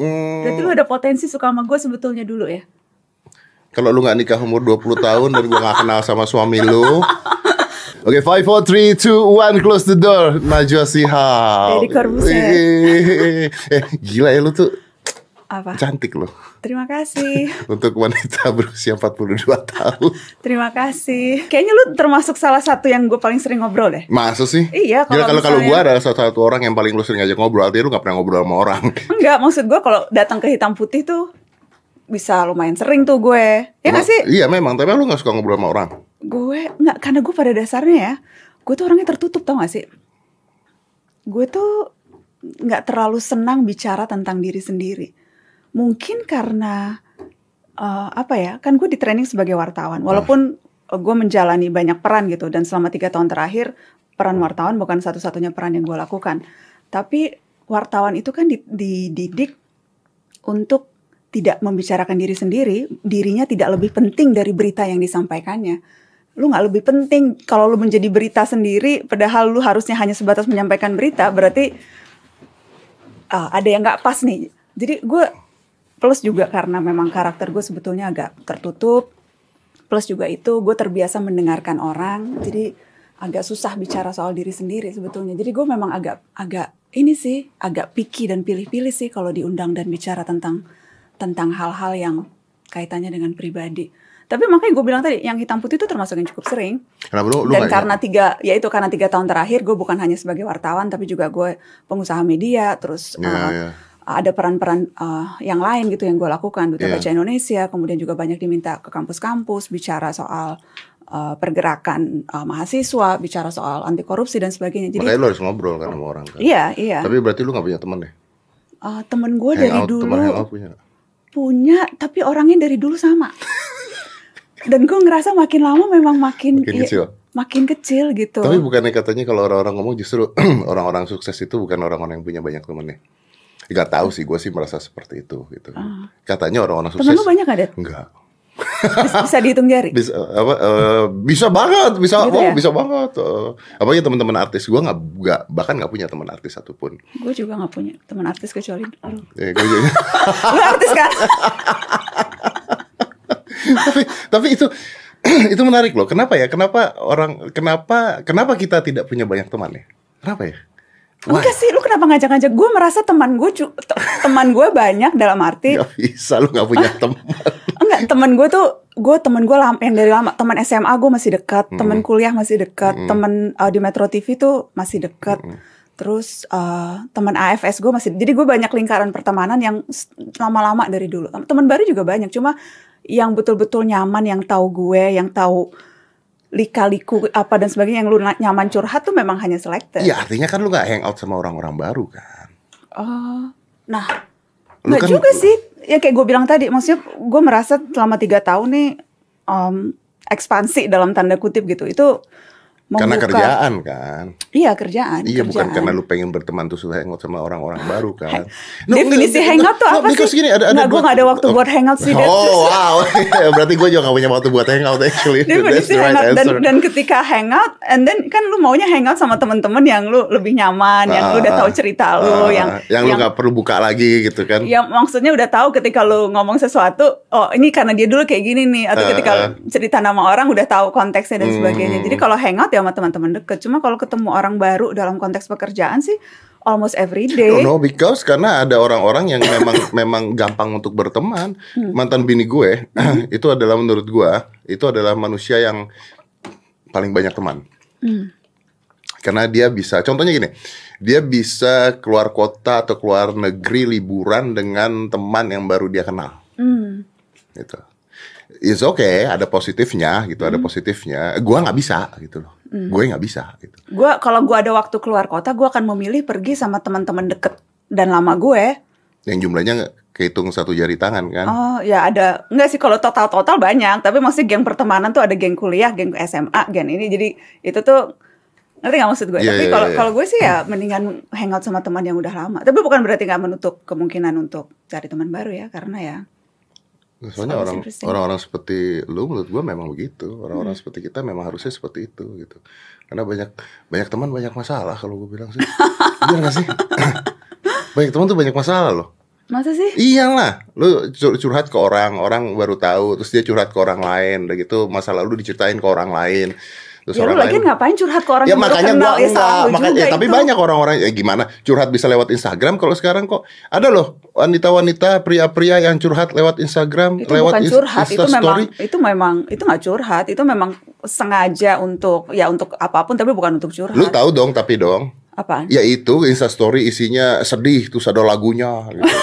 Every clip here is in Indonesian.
Hmm, Berarti lu ada potensi suka sama gue sebetulnya dulu ya? Kalau lu nggak nikah umur 20 tahun dan gua nggak kenal sama suami lu. Oke, five, four, three, two, one, close the door. Najwa Corbuzier. Eh, eh, gila ya lu tuh Apa? cantik loh. Terima kasih. Untuk wanita berusia 42 tahun. Terima kasih. Kayaknya lu termasuk salah satu yang gue paling sering ngobrol deh. Masa sih? Iya, Gila, kalau kalau kalau gua adalah salah satu orang yang paling lu sering ngajak ngobrol, artinya lu gak pernah ngobrol sama orang. Enggak, maksud gue kalau datang ke hitam putih tuh bisa lumayan sering tuh gue. Ya Emang- sih? Iya memang, tapi lu gak suka ngobrol sama orang. Gue nggak karena gue pada dasarnya ya, gue tuh orangnya tertutup tau gak sih? Gue tuh nggak terlalu senang bicara tentang diri sendiri. Mungkin karena eh, apa ya? Kan gue di training sebagai wartawan. Walaupun eh, gue menjalani banyak peran gitu dan selama tiga tahun terakhir peran wartawan bukan satu-satunya peran yang gue lakukan. Tapi wartawan itu kan di- dididik untuk tidak membicarakan diri sendiri, dirinya tidak lebih penting dari berita yang disampaikannya. Lu nggak lebih penting kalau lu menjadi berita sendiri, padahal lu harusnya hanya sebatas menyampaikan berita, berarti ah, ada yang nggak pas nih. Jadi gue plus juga karena memang karakter gue sebetulnya agak tertutup, plus juga itu gue terbiasa mendengarkan orang, jadi agak susah bicara soal diri sendiri sebetulnya. Jadi gue memang agak agak ini sih agak picky dan pilih-pilih sih kalau diundang dan bicara tentang tentang hal-hal yang kaitannya dengan pribadi. Tapi makanya gue bilang tadi, yang hitam putih itu termasuk yang cukup sering. Kenapa lu, lu Dan karena tiga, ya itu karena tiga tahun terakhir gue bukan hanya sebagai wartawan, tapi juga gue pengusaha media, terus Iya, uh, iya. Ada peran-peran uh, yang lain gitu yang gue lakukan. Duta Iya. Baca Indonesia, kemudian juga banyak diminta ke kampus-kampus bicara soal uh, pergerakan uh, mahasiswa, bicara soal anti korupsi dan sebagainya. Jadi Makanya lu harus ngobrol kan sama orang kan. iya, iya. Tapi berarti lu gak punya temen deh? Uh, temen gue dari Hangout, dulu teman hangout punya punya, tapi orangnya dari dulu sama. dan gue ngerasa makin lama memang makin Makin iya, kecil. makin kecil gitu. Tapi bukannya katanya kalau orang-orang ngomong justru orang-orang sukses itu bukan orang-orang yang punya banyak temennya. Gak tahu sih, gue sih merasa seperti itu gitu. Katanya orang-orang sukses. Temen lu banyak gak, Det? Enggak. Bisa, bisa dihitung jari? Bisa apa? eh, bisa banget, bisa, Gitu oh ya? bisa banget. Uh, apalagi teman-teman artis gue nggak, nggak bahkan nggak punya teman artis satupun. Gue juga gak punya teman artis kecuali lu. Eh, gua juga- Lu artis kan? tapi tapi itu itu menarik loh. Kenapa ya? Kenapa orang kenapa kenapa kita tidak punya banyak teman ya? Kenapa ya? Enggak sih, lu kenapa ngajak-ngajak? Gue merasa teman gue teman gue banyak dalam arti Gak bisa lu nggak punya teman. enggak teman gue tuh gue teman gue lama yang dari lama teman SMA gue masih dekat, teman kuliah masih dekat, teman uh, di Metro TV tuh masih dekat. Terus uh, teman AFS gue masih jadi gue banyak lingkaran pertemanan yang lama-lama dari dulu. Teman baru juga banyak, cuma yang betul-betul nyaman, yang tahu gue, yang tahu lika-liku apa dan sebagainya yang lu nyaman curhat tuh memang hanya selected. Iya artinya kan lu nggak hangout sama orang-orang baru kan? Oh, nah, Lu nggak kan- juga sih. Ya kayak gue bilang tadi, maksudnya gue merasa selama tiga tahun nih um, ekspansi dalam tanda kutip gitu. Itu Karena membuka- kerjaan kan? Iya kerjaan. Iya bukan kerjaan. karena lu pengen berteman terus lu hangout sama orang-orang baru kan? Definisi enggak, hangout tuh no, apa sih? Gini, ada, ada Nggak, gue nggak ada waktu buat hangout sih. Oh wow, berarti gue juga gak punya waktu buat hangout actually. Definisi right hangout dan dan ketika hangout and then kan lu maunya hangout sama teman-teman yang lu lebih nyaman, yang lu udah Ah, tahu cerita lu, ah, yang yang lu nggak perlu buka lagi gitu kan? yang maksudnya udah tahu ketika lu ngomong sesuatu, oh ini karena dia dulu kayak gini nih, atau Uh, ketika uh. cerita nama orang udah tahu konteksnya dan sebagainya. Hmm. Jadi kalau hangout ya sama teman-teman deket. Cuma kalau ketemu orang baru dalam konteks pekerjaan sih almost every day. No, no, because karena ada orang-orang yang memang memang gampang untuk berteman. Hmm. Mantan bini gue itu adalah menurut gue itu adalah manusia yang paling banyak teman. Hmm. Karena dia bisa, contohnya gini, dia bisa keluar kota atau keluar negeri liburan dengan teman yang baru dia kenal. Hmm. Gitu. It's okay, ada positifnya gitu, Hmm. ada positifnya. Gua nggak bisa gitu loh. Gue nggak bisa gitu. Gua kalau gua ada waktu keluar kota, gua akan memilih pergi sama teman-teman deket dan lama gue. Yang jumlahnya nggak kehitung satu jari tangan kan. Oh ya ada enggak sih kalau total-total banyak, tapi maksudnya geng pertemanan tuh ada geng kuliah, geng SMA, geng ini. Jadi itu tuh ngerti nggak maksud gue? Iya, tapi iya, kalau iya. kalau gue sih ya mendingan hangout sama teman yang udah lama. Tapi bukan berarti nggak menutup kemungkinan untuk cari teman baru ya, karena ya Soalnya orang orang-orang seperti lu menurut gua memang begitu. Hmm. Orang-orang seperti kita memang harusnya seperti itu gitu. Karena banyak banyak teman banyak masalah kalau gue bilang sih. Benar gak sih? banyak teman tuh banyak masalah loh. Masa sih? Iyalah, lu cur- curhat ke orang, orang baru tahu, terus dia curhat ke orang lain, udah gitu masa lalu diceritain ke orang lain. Terus Ya lu orang lagi lain ngapain curhat ke orang Ya yang makanya kenal? gua ya, salah enggak, lu makanya ya, tapi itu. banyak orang-orang ya gimana curhat bisa lewat Instagram kalau sekarang kok ada loh wanita-wanita pria-pria yang curhat lewat Instagram, itu lewat bukan curhat itu memang itu memang itu nggak curhat itu memang sengaja untuk ya untuk apa pun tapi bukan untuk curhat Lu tahu dong tapi dong. Apaan Ya itu Instastory isinya sedih terus ada lagunya gitu.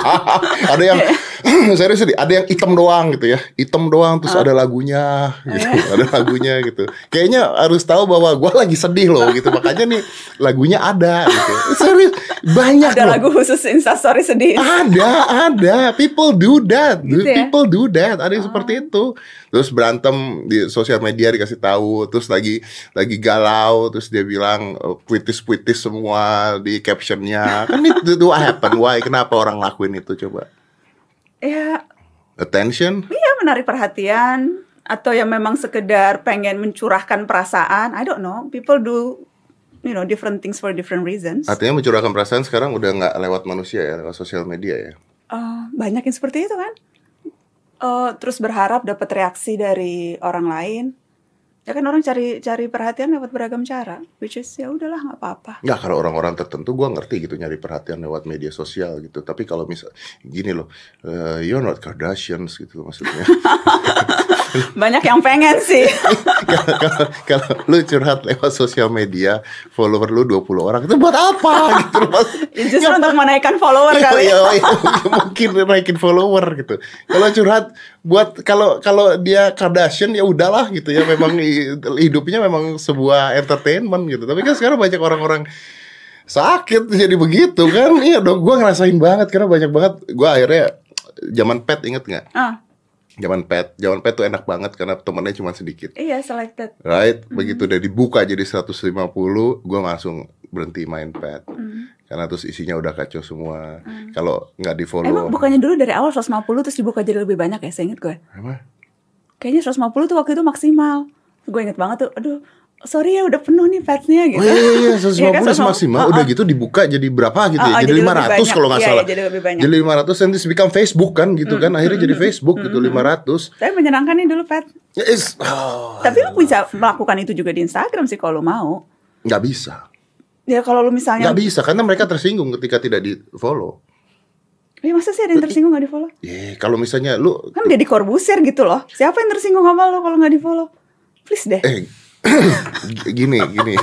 ada yang serius sedih, ada yang hitam doang gitu ya. Hitam doang terus ada lagunya gitu. Ada lagunya gitu. Kayaknya harus tahu bahwa gua lagi sedih loh gitu. Makanya nih lagunya ada gitu. Serius banyak ada loh. lagu khusus instastory sedih Ada, ada. People do that. Gitu ya? People do that. Ada yang seperti itu. Terus berantem di sosial media dikasih tahu, terus lagi lagi galau, terus dia bilang eh, puitis-puitis semua di captionnya. Kan itu what happen? Why? Kenapa orang lakuin itu coba? ya Attention? iya menarik perhatian atau yang memang sekedar pengen mencurahkan perasaan I don't know people do you know different things for different reasons Artinya mencurahkan perasaan sekarang udah nggak lewat manusia ya, lewat sosial media ya. Eh, banyak yang seperti itu kan Eh, terus berharap dapat reaksi dari orang lain ya kan orang cari cari perhatian lewat beragam cara which is ya udahlah nggak apa-apa Nggak kalau orang-orang tertentu gua ngerti gitu nyari perhatian lewat media sosial gitu. Tapi kalau misal gini loh, eh, you're not Kardashians gitu maksudnya. banyak yang pengen sih kalau, lu curhat lewat sosial media, follower lu 20 orang, itu buat apa gitu loh. Ya, justru untuk menaikkan follower Iya, kali iya, iya, mungkin naikin follower gitu. Kalau curhat buat kalau kalau dia Kardashian ya udahlah gitu ya, memang hi- hidupnya memang sebuah entertainment gitu. Tapi kan sekarang banyak orang-orang sakit jadi begitu kan. Iya dong, gua ngerasain banget karena banyak banget. Gua akhirnya zaman pet inget nggak? ah Zaman pet, zaman pet tuh enak banget karena temennya cuma sedikit. iya selected Right, begitu udah dibuka jadi 150, gue langsung berhenti main pet. Karena terus isinya udah kacau semua. Kalau nggak di follow, emang bukannya dulu dari awal 150 terus dibuka jadi lebih banyak ya saya inget gue apa? kayaknya 150 tuh waktu itu maksimal gue inget banget tuh aduh sorry ya udah penuh nih fatsnya gitu Oh iya iya, iya 150 Iya kan, udah maksimal. Ah, Udah ah. gitu dibuka jadi berapa gitu ya? Ah, ah, jadi jadi lebih 500 banyak. kalau nggak Iya, salah. iya, jadi lebih banyak. Jadi 500 and this become Facebook kan gitu kan. Akhirnya jadi Facebook gitu 500. tapi menyenangkan nih dulu Pat Ya, is- oh, tapi lu bisa melakukan itu juga di Instagram sih kalau mau nggak bisa. ya kalau lu misalnya Nggak bisa karena mereka tersinggung ketika tidak di follow. ya masa sih ada yang tersinggung gak di follow Ya, kalau misalnya lu kan Deddy Corbuzier gitu loh siapa yang tersinggung sama lo kalau nggak di follow please deh eh gini gini.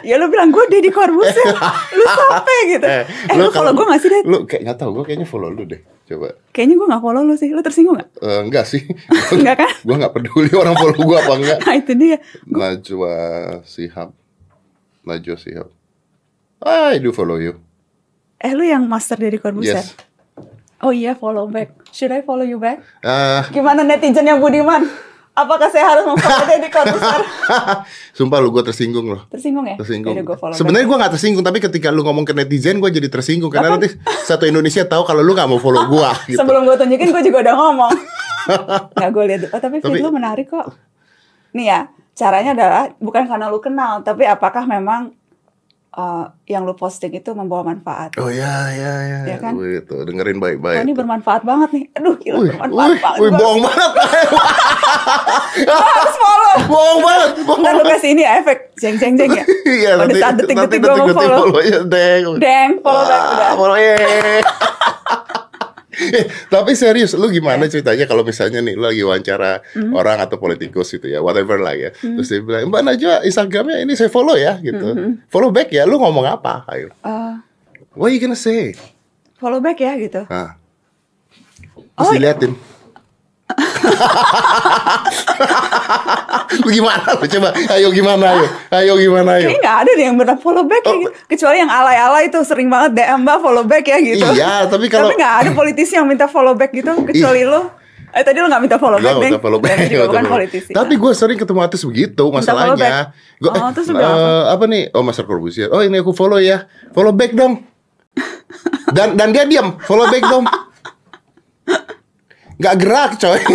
ya lu bilang gue Deddy Corbuzier lu sampai gitu eh, lu, follow gue gak sih Ded? Lu kayak nggak tahu, gue kayaknya follow lu deh. Coba. kayaknya gue gak follow lu sih lu tersinggung gak? Eh, enggak sih. Enggak kan? gue nggak peduli orang follow gue apa enggak. nah itu dia Najwa Sihab. Najwa Sihab. I do follow you. eh lu yang master Deddy Corbuzier Yes. oh iya follow back should I follow you back? Ah, gimana netizennya Budiman? Apakah saya harus memfollow Deddy Corbuzier? sumpah lu gue tersinggung loh. tersinggung ya? Tersinggung. Yaudah, gua follow Sebenarnya gue nggak tersinggung, tapi ketika lu ngomong ke netizen, gue jadi tersinggung karena Apa? nanti satu Indonesia tahu kalau lu nggak mau follow gue. gitu. sebelum gue tunjukin gue juga udah ngomong nggak gue lihat oh, tapi feed Tapi- lu menarik kok nih ya caranya adalah bukan karena lu kenal tapi apakah memang uh, yang lu posting itu membawa manfaat Oh ya ya ya. Ya kan? Wih, tuh dengerin Oh, baik-baik. ini bermanfaat banget nih. Aduh, gila Wih, bermanfaat wih, banget. wih, bohong banget. harus follow. bohong banget. Bohong Ntar lu kasih ini ya, efek jeng jeng jeng ya. Iya, nanti saat detik-detik gue mau nanti follow. follow ya, deng. Deng, follow back Ah, udah. follow, eh. Eh, tapi serius, lu gimana ceritanya kalau misalnya nih lu lagi wawancara Hmm. orang atau politikus gitu ya, whatever lah ya. Terus dia bilang, Mbak Najwa Instagramnya ini saya follow ya gitu. Hmm, Follow back ya, lu ngomong apa? Ayo. Eh, What you gonna say? follow back ya gitu. Nah. Terus Oh, diliatin. lu gimana lu coba? Ayo gimana ayo? Ayo gimana ayo? Kayaknya nggak ada deh yang pernah follow back ya Oh. gitu. Kecuali yang alay-alay itu sering banget DM mbak follow back ya gitu. Iya, tapi kalau- Tapi nggak ada politisi yang minta follow back gitu. Kecuali lo. Eh tadi lo nggak minta follow back, minta follow back, Dan juga bukan politisi. Tapi gue sering ketemu artis begitu masalahnya. Gua, Oh, eh, terus eh, apa nih? Oh, Master Corbusier. Oh, ini aku follow ya. Follow back dong. Dan dan dia diam. Follow back dong. Gak gerak, coy.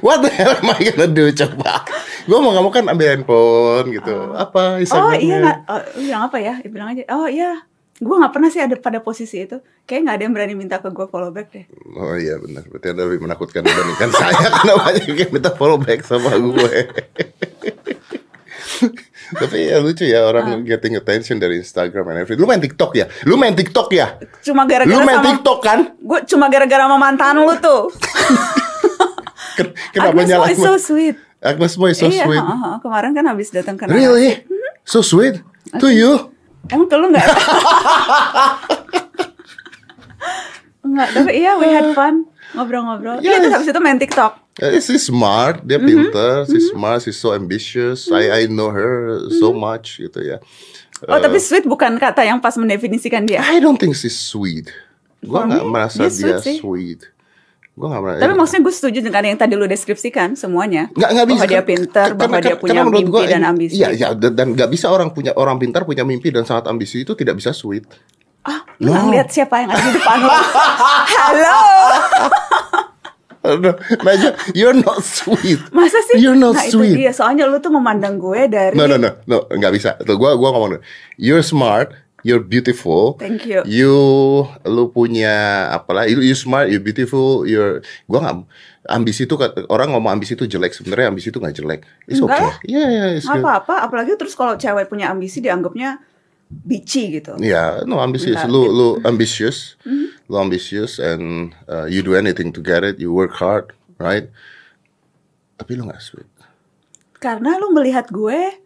What the hell am I gonna do coba? Gue mau kamu kan ambil handphone gitu. Apa Oh Instagramnya? iya nggak? Oh, bilang apa ya? Ya, Bilang aja. Oh iya. gue nggak pernah sih ada pada posisi itu kayak nggak ada yang berani minta ke gue follow back deh Oh iya benar, berarti anda lebih menakutkan dibandingkan saya karena banyak yang minta follow back sama gue. Tapi ya lucu ya orang getting attention dari Instagram and everything. Lu main TikTok ya? Lu main TikTok ya? cuma Lu gara-gara main sama TikTok kan? gue cuma gara-gara sama mantan lu tuh Ken- Kenapa Agnes Mo nyalain? is so sweet Agnes is so iya sweet. heeh, heeh. kemarin kan habis datang ke Really? So sweet? To you? Emang ke lu nggak? Enggak, tapi iya we had fun ngobrol-ngobrol. Iya, Yes. terus habis itu main TikTok. Uh, she's smart, dia pintar, she's smart, she's so ambitious. I I know her so much gitu ya. Oh, tapi sweet bukan kata yang pas mendefinisikan dia. I don't think she's sweet. Gua nggak me, merasa dia dia, sweet sih. sweet. Gua nggak merasa. Tapi maksudnya gue setuju dengan yang tadi lu deskripsikan semuanya. nggak nggak bisa Bahwa dia kan- pintar, bahwa dia punya mimpi gua dan ambisi. Iya, ya, dan nggak bisa orang punya orang pintar punya mimpi dan sangat ambisi itu tidak bisa sweet. Ah, lu nggak No. ngeliat siapa yang ada di depan lu. Halo. Najwa, you're not sweet. Masa sih? You're not nah, sweet. itu dia. Soalnya lu tuh memandang gue dari No, no, no, no, nggak bisa. Tuh, gua, gua ngomong. dulu. You're smart, you're beautiful. Thank you. You, lu punya apalah? You, you smart, you beautiful. You're, gua nggak ambisi itu orang ngomong ambisi itu jelek. Sebenarnya ambisi itu nggak jelek. It's Enggak okay. Iya, iya, it's nggak good. apa-apa. Apalagi terus kalau cewek punya ambisi dianggapnya bici gitu. Yeah, no. Enggak, Lu, gitu. lu ambitious, lu ambitious, and uh, you do anything to get it. You work hard, right? Tapi lu nggak sweet. Karena lu melihat gue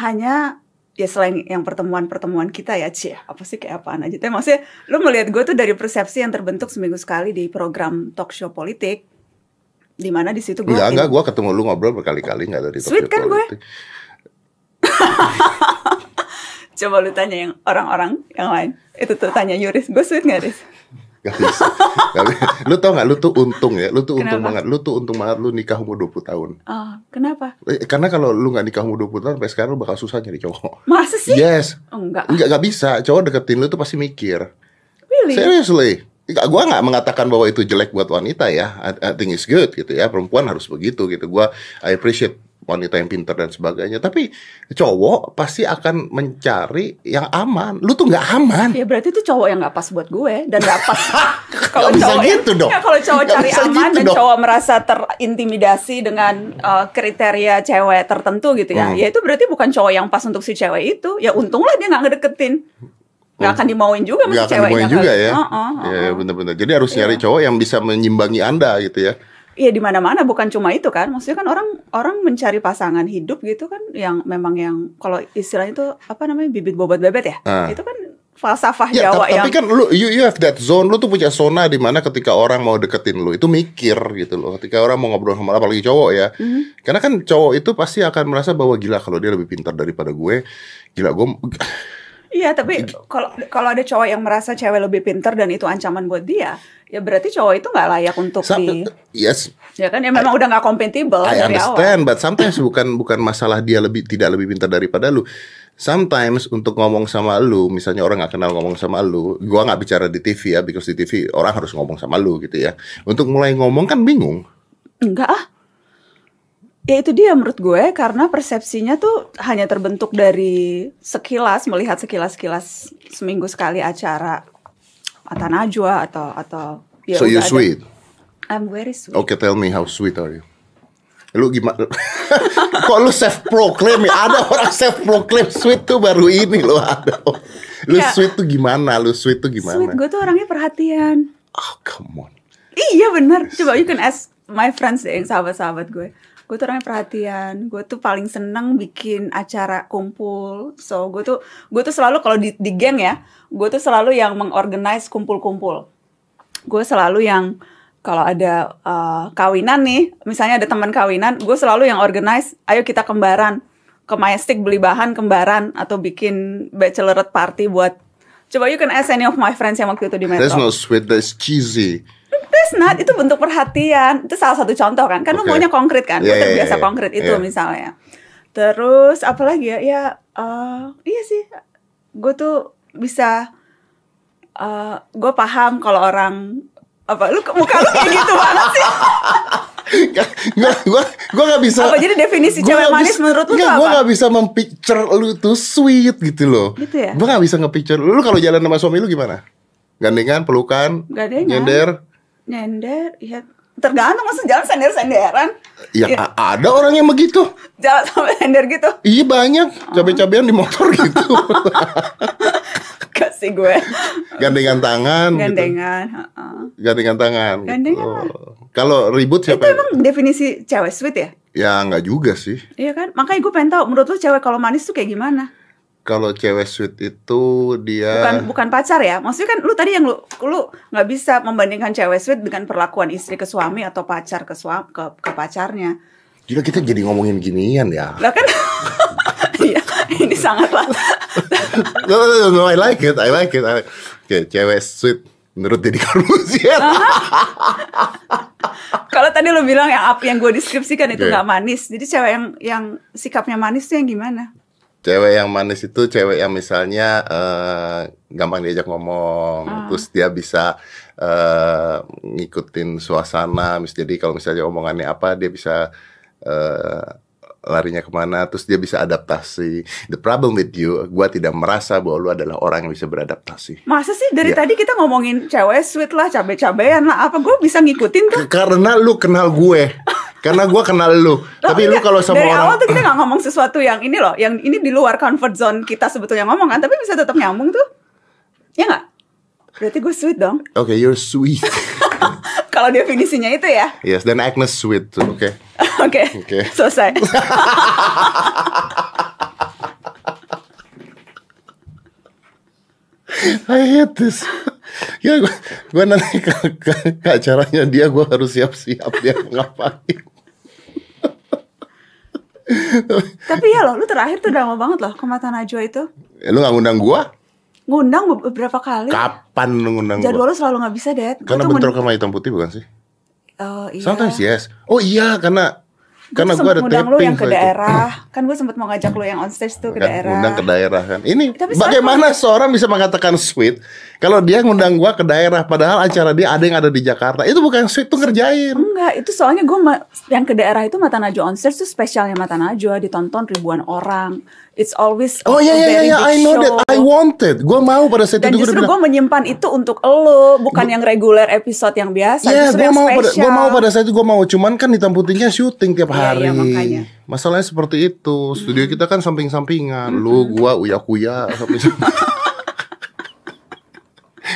hanya ya selain yang pertemuan-pertemuan kita ya cie apa sih kayak apaan aja tapi maksudnya lu melihat gue tuh dari persepsi yang terbentuk seminggu sekali di program talk show politik di mana di situ gue Enggak, enggak. Gua ketemu lu ngobrol berkali-kali nggak dari Sweet Tokyo kan gue? Coba lu tanya yang orang-orang yang lain itu tuh tanya Yuris gue sweet gak Riz? Gak bisa. Gak bisa. Lu tau gak, lu tuh untung ya. Lu tuh untung Kenapa? banget. Lu tuh untung banget lu nikah umur 20 tahun. Oh, kenapa? Eh, Karena kalau lu gak nikah umur 20 tahun, sampai sekarang lu bakal susah nyari cowok. Masa sih? Yes. Oh, enggak. Enggak, gak bisa. Cowok deketin lu tuh pasti mikir. Really? Seriously. Gua gak mengatakan bahwa itu jelek buat wanita ya. I, I think it's good gitu ya. Perempuan harus begitu gitu. Gua I appreciate wanita yang pintar dan sebagainya. Tapi cowok pasti akan mencari yang aman. Lu tuh gak aman. Ya berarti itu cowok yang gak pas buat gue dan gak pas kalau Nggak bisa cowok yang- gitu dong. Ya, kalau cowok Nggak cari aman gitu dan dong. cowok merasa terintimidasi dengan uh, kriteria cewek tertentu gitu ya. Hmm. Ya itu berarti bukan cowok yang pas untuk si cewek itu. Ya untunglah dia nggak ngedeketin. Nggak akan dimauin juga sama Gak si akan ceweknya dimauin kali. juga ya. Heeh, heeh. Iya, iya, bener-bener. Jadi harus nyari cowok yang bisa menyimbangi Anda gitu ya. Iya di mana-mana bukan cuma itu kan. Maksudnya kan orang orang mencari pasangan hidup gitu kan yang memang yang kalau istilahnya itu apa namanya bibit bobot bebet ya. Ah. Itu kan falsafah Ya, Jawa tapi, yang tapi kan lu you, you have that zone, lu tuh punya zona di mana ketika orang mau deketin lu itu mikir gitu loh. Ketika orang mau ngobrol sama apalagi cowok ya. Mhm. Karena kan cowok itu pasti akan merasa bahwa gila kalau dia lebih pintar daripada gue. Gila gue Iya, tapi kalau kalau ada cowok yang merasa cewek lebih pintar dan itu ancaman buat dia, ya berarti cowok itu nggak layak untuk Sam- di, yes, ya kan? Ya memang udah nggak compatible I dari awal. understand, but sometimes bukan bukan masalah dia lebih tidak lebih pintar daripada lu. Sometimes untuk ngomong sama lu, misalnya orang nggak kenal ngomong sama lu, gua nggak bicara di TV ya, because di TV orang harus ngomong sama lu gitu ya. Untuk mulai ngomong kan bingung. Enggak ah. Ya itu dia menurut gue karena persepsinya tuh hanya terbentuk dari sekilas melihat sekilas-sekilas seminggu sekali acara Mata Najwa atau atau ya so you udah ada- sweet. I'm very sweet. Okay, tell me how sweet are you? Lu gimana? Kok lu self proclaim ya? Ada orang self proclaim sweet tuh baru ini loh ada. Lu Ya. sweet tuh gimana? Lu sweet tuh gimana? Sweet gue tuh orangnya perhatian. Oh, come on. Iya bener, coba you can ask my friends deh yang sahabat-sahabat gue Gue tuh orangnya perhatian, gue tuh paling seneng bikin acara kumpul. So gue tuh, gue tuh selalu kalau di, di geng ya Gue tuh selalu yang mengorganize kumpul-kumpul. Gue selalu yang kalau ada uh, kawinan nih Misalnya ada teman kawinan, gue selalu yang organize Ayo kita kembaran. Ke Majestic beli bahan kembaran Atau bikin bachelorette party buat Coba you can ask any of my friends yang waktu itu di Metro That's not sweet, that's cheesy. That's not, itu bentuk perhatian. Itu salah satu contoh kan. Kan lu Oke. maunya konkret kan. Lu iya, terbiasa iya. konkret itu Iya. misalnya. Terus apalagi ya? Ya eh, iya sih. Gue tuh bisa gue paham kalau orang apa lu muka lu kayak gitu banget sih. Gua gua gua gak bisa. Apa jadi definisi cewek manis bisa- menurut lu nggak, tuh Gua apa? gak bisa mempicture lu tuh sweet gitu loh. Gitu ya? Gua gak bisa nge-picture lu, lu kalau jalan sama suami lu gimana? Gandengan, pelukan, Gandengan. nyender. Nyender, ya tergantung masa jalan sender-senderan. Ya, Ya, a- ada orang yang begitu. jalan sampai sender gitu. Iya banyak, cabe-cabean di motor gitu. Kasih gue. Gandengan tangan gitu. Gandengan, heeh. Gandengan tangan. gitu. Gandengan. Kalau ribut Itu siapa? yang- emang definisi cewek sweet ya? Ya nggak juga sih. Iya kan? Makanya gue pengen tahu menurut lu cewek kalau manis tuh kayak gimana? Kalau cewek sweet itu dia Bukan bukan pacar ya? Maksudnya kan lu tadi yang lu lu nggak bisa membandingkan cewek sweet dengan perlakuan istri ke suami atau pacar ke suami ke, ke pacarnya. Gila kita jadi ngomongin ginian ya. Lah kan Iya, ini sangatlah No, no, no, no, I like it, I like it. I- Oke, cewek sweet menurut Deddy Corbuzier. Kalau tadi lu bilang yang apa yang gue deskripsikan itu nggak manis. Jadi cewek yang yang sikapnya manis tuh yang gimana? Cewek yang manis itu cewek yang misalnya eh, gampang diajak ngomong, Ah. terus dia bisa eh, ngikutin suasana. Mis jadi kalau misalnya omongannya apa, dia bisa eh, larinya ke mana, terus dia bisa adaptasi. The problem with you, gua tidak merasa bahwa lu adalah orang yang bisa beradaptasi. Masa sih dari Iya. tadi kita ngomongin cewek sweet lah, cabe-cabean lah, apa gue bisa ngikutin tuh? Karena lu kenal gue, karena gua kenal lu. Tapi lu kalau sama dari orang awal tuh kita nggak ngomong sesuatu yang ini loh, yang ini di luar comfort zone kita sebetulnya ngomong kan, tapi bisa tetap nyambung tuh, ya nggak? Berarti gue sweet dong. Oke, you're sweet. Kalau definisinya itu ya, yes, dan Agnes sweet tuh, oke. oke, Oke. selesai. I hate this. Ya, gue, gue nanti ke, ke, ke acaranya dia, gue harus siap-siap dia ngapain. Tapi ya loh, lu terakhir tuh udah lama banget loh ke Mata Najwa itu. Eh, lu gak ngundang gue? Ngundang beberapa kali. Kapan lu ngundang Jadwal gue? lu selalu nggak bisa, Dad. Gua Karena bentrok sama hitam putih bukan sih? Oh, iya. Sometimes yes. Oh iya, karena Gua karena gue ada ngundang lu taping yang ke daerah. Kan gue sempet mau ngajak lu yang on stage tuh ke Kan, daerah. ngundang ke daerah kan. Ini Tapi sekarang bagaimana seorang bisa mengatakan sweet kalau dia ngundang gua ke daerah padahal acara dia ada yang ada di Jakarta. Itu bukan sweet tuh ngerjain. Enggak, itu soalnya gue yang ke daerah itu Mata Najwa on stage tuh spesialnya Mata Najwa ditonton ribuan orang. It's always Oh iya iya iya, I know show. that. I wanted. Gua mau pada saat Dan itu gua justru gue menyimpan itu untuk lo, bukan yang reguler episode yang biasa. Iya, gua yang mau pada spesial. gua mau pada saat itu gua mau cuman kan hitam putihnya syuting tiap Iya, hari. iya, makanya. Masalahnya seperti itu. Studio kita kan samping-sampingan. Lu, gua, uya-kuya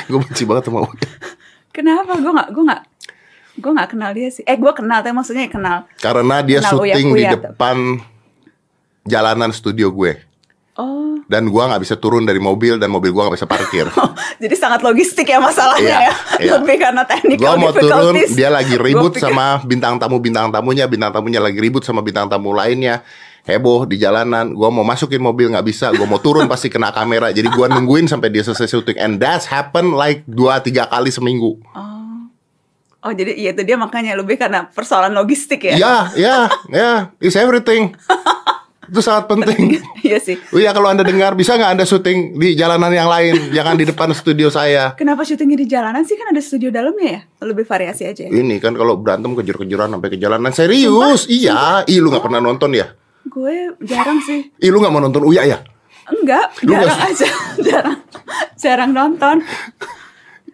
Gue benci banget sama Uya. Kenapa? Gue nggak, gue nggak, gue nggak kenal dia sih. Eh, gue kenal, tapi maksudnya kenal. Karena dia Kenal syuting di tuh. depan jalanan studio gue. Oh, Dan gua nggak bisa turun dari mobil dan mobil gua nggak bisa parkir. jadi sangat logistik ya masalahnya Iya, ya. iya. Lebih karena technical Gua mau turun, dia lagi ribut pikir- sama bintang tamu bintang tamunya, bintang tamunya lagi ribut sama bintang tamu lainnya. Heboh di jalanan, gua mau masukin mobil nggak bisa, gua mau turun pasti kena kamera. Jadi gua nungguin sampai dia selesai syuting and that's happen like dua tiga kali seminggu. Oh. Oh, jadi iya itu dia makanya lebih karena persoalan logistik ya. Ya, ya, ya, it's everything. Itu sangat penting. Iya sih. Oh iya kalau anda dengar bisa nggak anda syuting di jalanan yang lain, jangan di depan studio saya. Kenapa syutingnya di jalanan sih kan ada studio dalamnya ya? Lebih variasi aja ya. Ini kan kalau berantem kejar-kejaran sampai ke jalanan serius. iya, ih lu nggak pernah nonton ya? Gue jarang sih. Ih lu nggak mau nonton Uya ya? Enggak, jarang aja. jarang. Jarang nonton.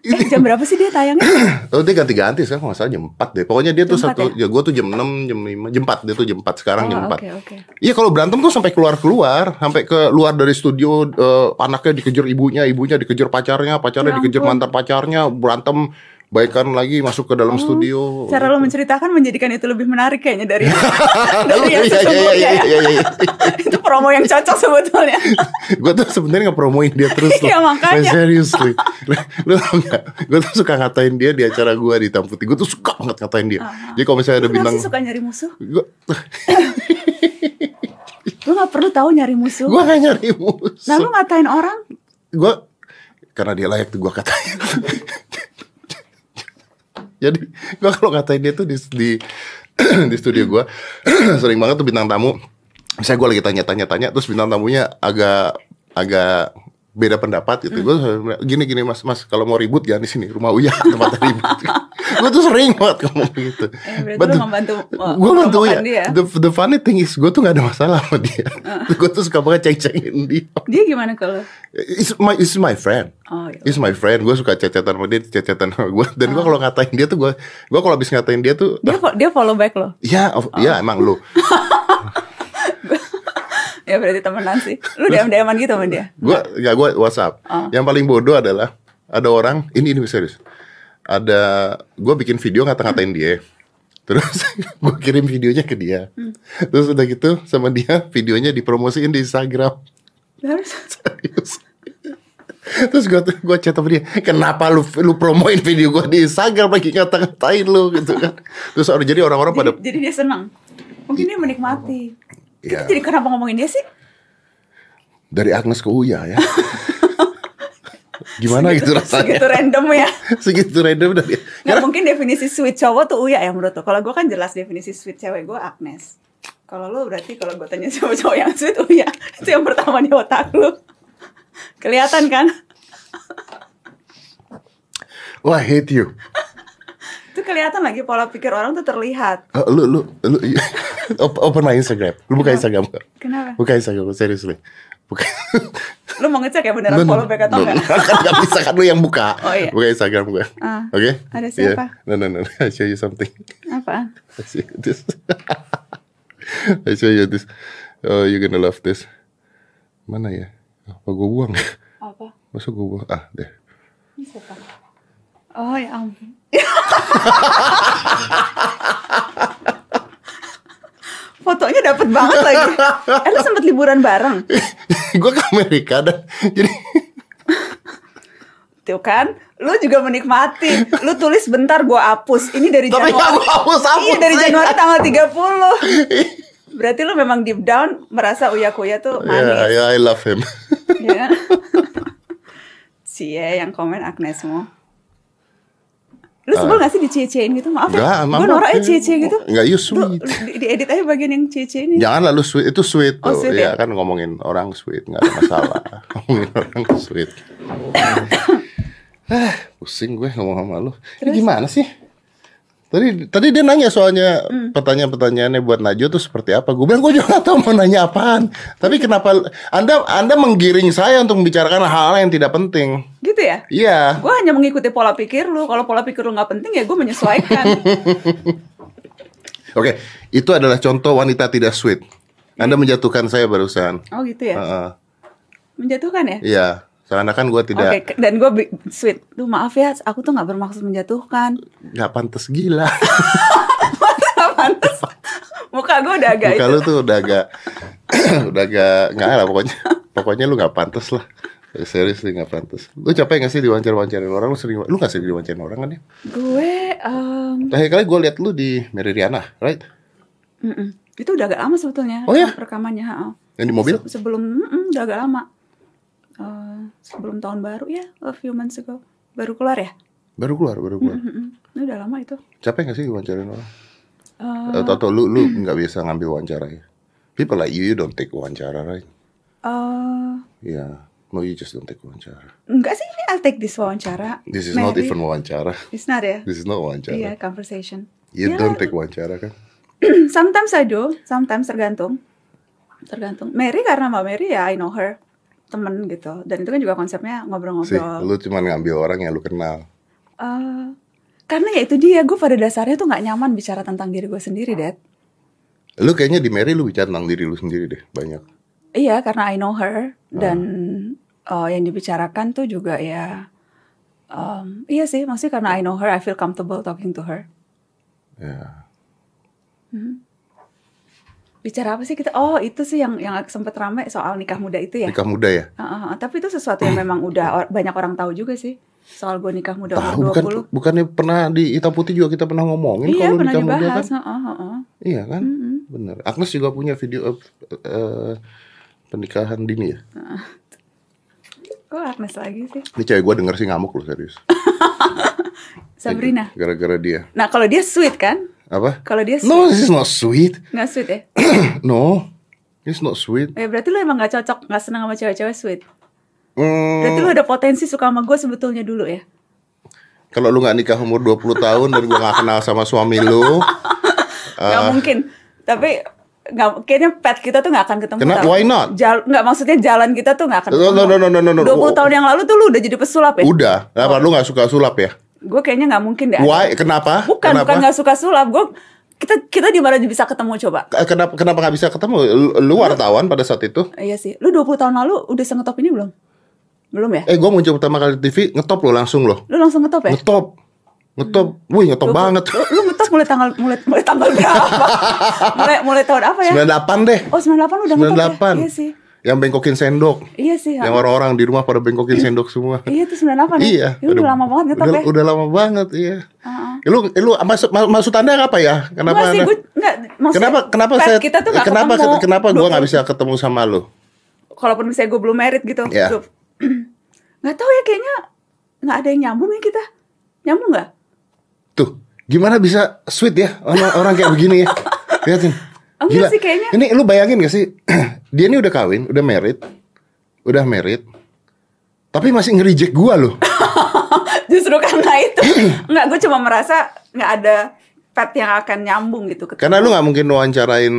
Eh, jam berapa sih dia tayangnya? Oh dia ganti-ganti sekarang nggak salah jam 4 deh. Pokoknya dia tuh Jam 4 satu, ya, gue tuh jam 6, jam 5, jam 4 dia tuh jam 4 sekarang jam Oh, 4. Oke, oke. Iya kalau berantem tuh sampai keluar-keluar, sampai ke luar dari studio eh, anaknya dikejar ibunya, ibunya dikejar pacarnya, pacarnya Ya dikejar mantan pacarnya, berantem baikan lagi masuk ke dalam studio. Oh, Cara lo menceritakan menjadikan itu lebih menarik kayaknya dari dari yang Iya, iya, sesungguhnya iya, ya. iya, iya, iya. itu promo yang cocok sebetulnya. gue tuh sebenarnya ngepromoin dia terus loh. Iya, makanya. Like, seriously. Tau gak? Gue tuh suka ngatain dia di acara gue di Hitam Putih. Gue tuh suka banget ngatain dia. Jadi kalau misalnya ada bintang, sih suka nyari musuh? gue Lu gak perlu tahu nyari musuh. gue gak nyari musuh. Nah, lu ngatain orang, gue karena dia layak tuh gue katain. Jadi gue kalau ngatain dia tuh di di, di studio gue sering banget tuh bintang tamu. Misalnya gue lagi tanya-tanya tanya terus bintang tamunya agak agak beda pendapat gitu. Gue gini gini mas mas kalau mau ribut jangan di sini rumah Uya tempat ribut. gue tuh sering banget ngomong gitu. Eh, But the- membantu uh, gue bantu ya. dia. The, the funny thing is gue tuh gak ada masalah sama dia. gue tuh suka banget ceng-cengin dia. Dia gimana kalau? It's my it's my friend. Oh, iya. It's my friend. Gue suka cecetan sama dia, cecetan sama gue. Dan gue kalau ngatain dia tuh gue, gue kalau habis ngatain dia tuh, Dia fo- dia follow back lo. ya, of- ya emang lu. Ya berarti temenan sih. Lu DM DMan gitu sama dia. Gue, ya gue WhatsApp. Oh. Yang paling bodoh adalah ada orang, ini ini serius. Ada, gue bikin video ngata-ngatain dia. Terus gue kirim videonya ke dia. Hmm. Terus udah gitu sama dia videonya dipromosiin di Instagram. Terus Serius. Terus gue gue chat sama dia, kenapa lu lu promoin video gue di Instagram lagi ngata-ngatain lu gitu kan? Terus jadi orang-orang pada jadi dia senang. Mungkin dia menikmati. Iya. Jadi kenapa ngomongin dia sih? dari Agnes ke Uya ya. Gimana gitu rasanya? Segitu random ya. Segitu random dari. Nggak mungkin definisi sweet cowok tuh Uya ya menurut lo. Kalau gue kan jelas definisi sweet cewek gue Agnes. Kalau lo berarti kalau gue tanya siapa cowok yang sweet Uya. Itu yang pertama di otak lo. Kelihatan kan? Wah, I hate you. Itu kelihatan lagi pola pikir orang tuh terlihat. Oh, lu lu lu Op- open my Instagram. Lu buka Instagram gak? Kenapa? Buka Instagram seriously. Buka. Lo mau ngecek ya beneran follow back atau enggak? kan gak bisa kan lu yang buka. Oh, iya. Buka Instagram gue. Ah. Oke? Ada siapa? Yeah. No no no. I show you something. Apaan? I show you this. I show you this. Oh, you're gonna love this. Mana ya? Apa gue buang? Apa? Masa gue buang? Ah, deh. Ini siapa? Oh ya ampun. Fotonya dapet banget lagi. Eh lu sempet liburan bareng? gue ke Amerika dan jadi Tuh kan, lu juga menikmati. Lu tulis bentar gua hapus. Ini dari Tapi Januari. nggak gua hapus-hapus Iya dari. Januari tanggal 30. Berarti lu memang deep down merasa Uya Kuya tuh ya manis. ya I love him. Ya. Cie yang komen Agnesmo. Lu sebel gak sih dicie-ciein gitu? Maaf Enggak, ya, gue norak ya cie-cie gitu Enggak, you Tuh, sweet. di, diedit aja bagian yang cie-cie ini Jangan lalu sweet itu sweet Oh, tuh. sweet ya ya? kan ngomongin orang sweet nggak ada masalah. ngomongin orang sweet. ah, pusing gue ngomong sama lu. Ini gimana sih? Tadi tadi dia nanya soalnya Hmm. pertanyaan-pertanyaannya buat Najwa tuh seperti apa. Gue bilang gue juga gak tahu mau nanya apaan. Tapi kenapa Anda Anda menggiring saya untuk membicarakan hal-hal yang tidak penting? Gitu ya? Iya. Gue hanya mengikuti pola pikir lu Kalau pola pikir lu gak penting ya gue menyesuaikan Oke, itu adalah contoh wanita tidak sweet. Anda menjatuhkan saya barusan. Oh gitu ya? Heeh. Menjatuhkan ya? Iya, seakan-akan gue tidak Oke, ke- dan gue sweet. Duh maaf ya, aku tuh gak bermaksud menjatuhkan. nggak pantas gila. Gak pantas. Muka gue udah agak Muka itu. lu tuh udah agak udah agak nggak lah pokoknya. Pokoknya lu nggak pantas lah. Serius sih nggak pantas. Lu capek gak sih diwawancara-wawancarin orang? Lu sering lu nggak sering diwawancarain orang kan ya? Gue, em, Terakhir kali gue liat lu di Mary Riana, right? mm-mm. itu udah agak lama sebetulnya. Oh ya? Rekamannya. heeh. Yang di mobil? Se- sebelum, mm-mm, udah agak lama. Eh, sebelum tahun baru ya, a few months ago. Baru keluar ya? Baru keluar, baru keluar. Mm-mm. Ini udah lama itu. Capek gak sih diwawancarain orang? Eh, Atau, atau lu lu nggak biasa ngambil wawancara ya? People like you, you don't take wawancara, right? eh, Yeah, no you just don't take wawancara. enggak sih, ini I'll take this wawancara. This is not Mary. even wawancara. It's not ya? This is not wawancara. Iya, conversation. You Ya, don't take wawancara kan? sometimes I do, sometimes tergantung. Tergantung. Mary karena Mbak Mary ya I know her temen gitu. Dan itu kan juga konsepnya Sih, ngobrol-ngobrol. lu cuma ngambil orang yang lu kenal. Eh, karena ya itu dia, gue pada dasarnya tuh nggak nyaman bicara tentang diri gue sendiri, Dad. Lu kayaknya di Mary lu bicara tentang diri lu sendiri deh, banyak. Iya, karena I know her dan Ah. eh, yang dibicarakan tuh juga ya, em, iya sih, maksudnya karena I know her, I feel comfortable talking to her. Ya. Bicara apa sih kita? Oh, itu sih yang yang sempet rame soal nikah muda itu ya. Nikah muda ya? Uh, uh, uh, tapi itu sesuatu yang memang udah or- banyak orang tahu juga sih soal gue nikah muda Tahu bukan 20. bukannya pernah di hitam putih juga kita pernah ngomongin Iya, kalau nikah muda kan? dibahas. Uh, uh, uh, uh. Iya kan? Mm-mm. Bener. Agnes juga punya video eh, eh, pernikahan dini ya. Kok Agnes lagi sih? Ini cewek gua denger sih ngamuk loh serius. Sabrina. Gara-gara dia. Nah, kalau dia sweet kan? Apa? Kalau dia sweet, No, this is not sweet. nggak sweet ya? no, it's not sweet. Ya berarti lu emang nggak cocok, nggak senang sama cewek-cewek sweet. Hmm, Berarti lu ada potensi suka sama gue sebetulnya dulu ya? kalau lu nggak nikah umur 20 tahun dan gua nggak kenal sama suami lu, Gak Ah. mungkin. Tapi nggak kayaknya pet kita tuh nggak akan ketemu. Kenapa? Why not? Jal, nggak maksudnya jalan kita tuh nggak akan No, ketemu. no, no, no, no, no. 20 tahun yang lalu tuh lu udah jadi pesulap ya? udah. Kenapa lu nggak suka sulap ya? Gue kayaknya nggak mungkin deh. Why? Kenapa? Bukan, Kenapa? bukan nggak suka sulap. Gue kita kita di mana bisa ketemu coba? Eh, Kenapa kenapa nggak bisa ketemu? Lu- Lu wartawan pada saat itu? Iya sih. Lu 20 tahun lalu udah sengetop ini belum? Belum ya? Eh, gua muncul pertama kali di TV, ngetop lo langsung lo. Lu langsung ngetop ya? Ngetop. Ngetop. Wih, ngetop banget. Lu, lu ngetop mulai tanggal mulai mulai tanggal berapa? mulai mulai tahun apa ya? 98 deh. Oh 98 udah ngetop ya? 98. Iya sih. Yang bengkokin sendok. Iya sih. Yang orang-orang di rumah pada bengkokin sendok semua. Iya tuh 98 ya? Iya. Ya, udah, lama banget ngetop udah, ya? Udah lama banget, iya. Heeh. Lu lu maksud ma- maksud Anda apa ya? Kenapa Enggak sih, gue enggak Kenapa kenapa saya kita tuh gak kenapa ketemu. kenapa gua nggak 20 bisa ketemu sama lu? Kalaupun misalnya gue belum merit gitu. Iya. Duh. Nggak tahu ya kayaknya nggak ada yang nyambung ya kita. Nyambung nggak? Tuh, gimana bisa sweet ya orang, orang kayak begini ya? Lihatin. Enggak sih, kayaknya. Ini lu bayangin gak sih? Dia ini udah kawin, udah married. Udah married. Tapi masih nge-reject gua loh. Justru karena itu. Enggak, gue cuma merasa nggak ada pet yang akan nyambung gitu. ketemu. Karena lu nggak mungkin wawancarain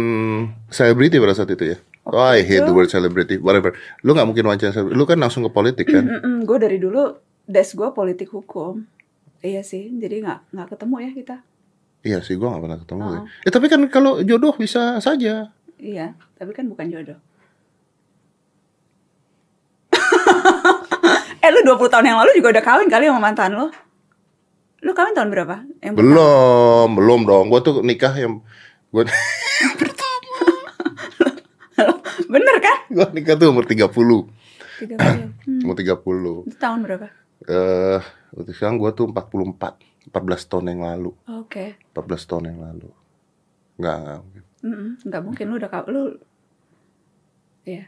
selebriti pada saat itu ya. Oh, I hate itu. the word celebrity, whatever. Lu nggak mungkin wawancara. Lu kan langsung ke politik kan? gue dari dulu des gue politik hukum. Iya sih, jadi nggak nggak ketemu ya kita. Iya sih, gua nggak pernah ketemu. Oh. Eh tapi kan kalau jodoh bisa saja. Iya, tapi kan bukan jodoh. eh lu 20 tahun yang lalu juga udah kawin kali sama mantan lu? Lu kawin tahun berapa? Yang pertama? Belum, belum dong. Gua tuh nikah yang gua Bener kan? gua nikah tuh umur 30. 30. Hmm. Umur 30. Itu tahun berapa? Eh, waktu sekarang gua tuh 44. 14 tahun yang lalu. Oke. 14 tahun yang lalu. Enggak, enggak mungkin. Mm-mm, Nggak mungkin lu udah. Lu Iya.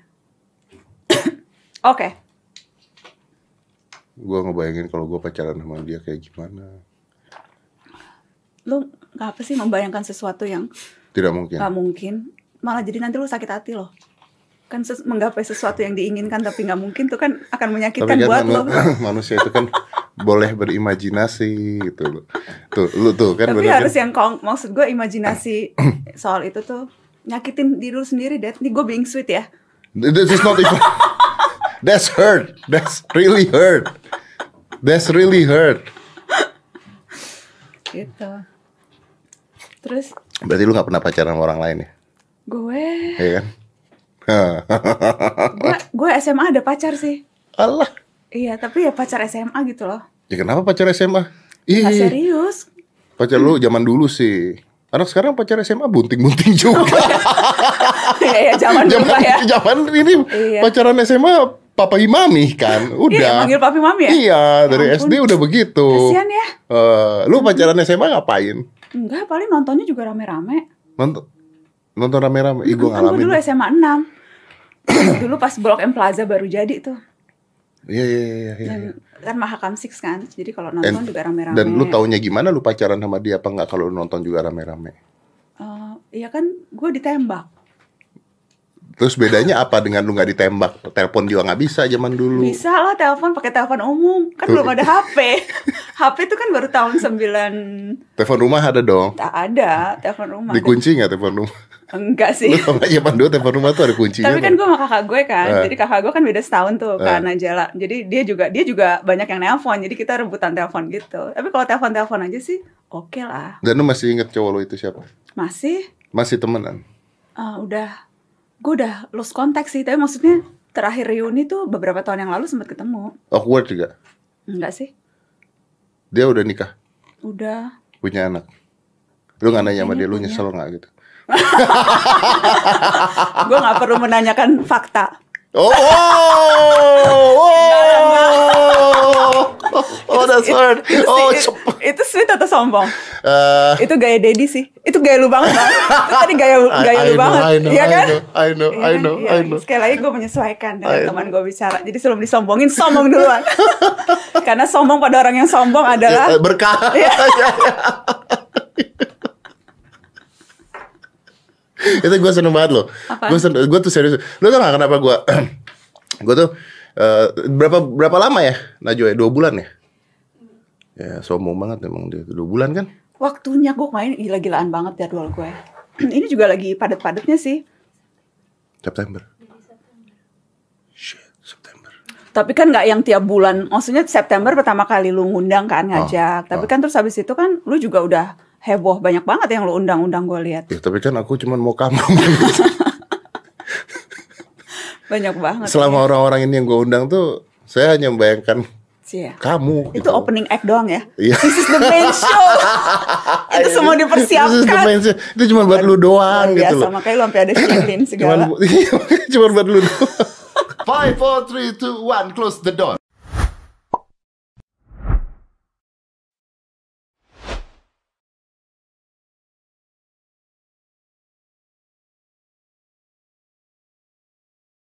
Oke. Gua ngebayangin kalau gua pacaran sama dia kayak gimana. Lu apa sih membayangkan sesuatu yang Tidak mungkin. nggak mungkin malah jadi nanti lu sakit hati loh kan ses- menggapai sesuatu yang diinginkan tapi nggak mungkin tuh kan akan Tapi menyakitkan kan buat manu- lo manusia itu kan boleh berimajinasi gitu loh. Tuh, lu tuh kan tapi bener harus kan? yang kong maksud gue imajinasi soal itu tuh nyakitin diri lu sendiri Dad nih gue being sweet ya This is not even That's hurt. That's really hurt. That's really hurt. gitu terus Berarti lu gak pernah pacaran sama orang lain ya? gue Iya kan? gue SMA ada pacar sih Allah. Iya tapi ya pacar SMA gitu loh Ya kenapa pacar SMA? nggak Ih, serius pacar lu zaman dulu sih. Anak sekarang pacar SMA bunting-bunting juga. ya ya zaman dulu zaman ya zaman ini Iya. pacaran SMA papa imami kan. iya Udah. manggil papi mami ya Iya, dari Ya ampun. SD udah begitu. kasian ya Eh, lu pacaran SMA ngapain? enggak paling nontonnya juga rame-rame Nonton nonton rame-rame. Ih, gua Kan gue ngalamin. dulu SMA 6 Dulu pas Blok M Plaza baru jadi tuh Iya, iya, iya. Dan kan Mahakam Six kan Jadi kalau nonton And- juga rame-rame Dan lu taunya gimana lu pacaran sama dia apa enggak kalau nonton juga rame-rame? Eh, Iya kan gue ditembak Terus bedanya apa dengan lu nggak ditembak? Telepon juga nggak bisa zaman dulu. Bisa lah telepon pakai telepon umum Kan belum ada HP HP itu kan baru tahun 9 Telepon rumah ada dong. Tak ada telepon rumah Dikunci nggak telepon rumah? Enggak sih Lu tau nggak zaman dulu telepon rumah tuh ada kuncinya. Tapi kan gue sama kakak gue kan, Eh. jadi kakak gue kan beda setahun tuh Eh. karena jala. Jadi dia juga dia juga banyak yang nelpon, jadi kita rebutan telepon gitu. Tapi kalau telepon telepon aja sih oke lah. Dan lu masih inget cowok lu itu siapa? Masih Masih temenan. ah, udah gue udah lost contact sih, tapi maksudnya terakhir reuni tuh beberapa tahun yang lalu sempat ketemu. Awkward juga. Enggak sih? Dia udah nikah, Udah. punya anak. Lu nggak nanya sama dia, lu nyesel nggak gitu? gue nggak perlu menanyakan fakta. Oh, oh, oh, oh, that's hard. Itu, Oh, cep. itu sweet atau sombong? Eh, itu gaya Dedi sih. Itu gaya lu banget bang. Itu tadi gaya gaya I lu know, banget. I know, Iya I kan? I know, Iya I kan? know, Iya. I know. Sekali lagi gue menyesuaikan dengan teman gue bicara. Jadi sebelum disombongin, sombong duluan. Karena sombong pada orang yang sombong adalah eh, berkah. Itu gue seneng banget loh. Gue seneng, gue tuh serius. Lu tau gak kenapa gue? gue tuh Eh, berapa berapa lama ya Najwa ya? Dua bulan ya? Ya sombong banget emang dia dua bulan kan? Waktunya gue main gila-gilaan banget jadwal gue. Ini juga lagi padat-padatnya sih. September. Shit, September. Tapi kan nggak yang tiap bulan. Maksudnya September pertama kali lu ngundang kan ngajak. Tapi oh. kan terus habis itu kan lu juga udah heboh banyak banget yang lu undang-undang gue lihat. Ya tapi kan aku cuman mau kamu. Banyak banget. Selama orang-orang ini yang gue undang tuh, saya hanya membayangkan ya. kamu. Itu gitu. opening act doang ya. Iya. This is the main show. itu semua This is the dipersiapkan. main show. Itu cuma buat lu doang Luar gitu biasa, loh. makanya lu sampai ada shirin Cuman, segala. cuman buat lu doang. Five, four, three, two, one, close the door.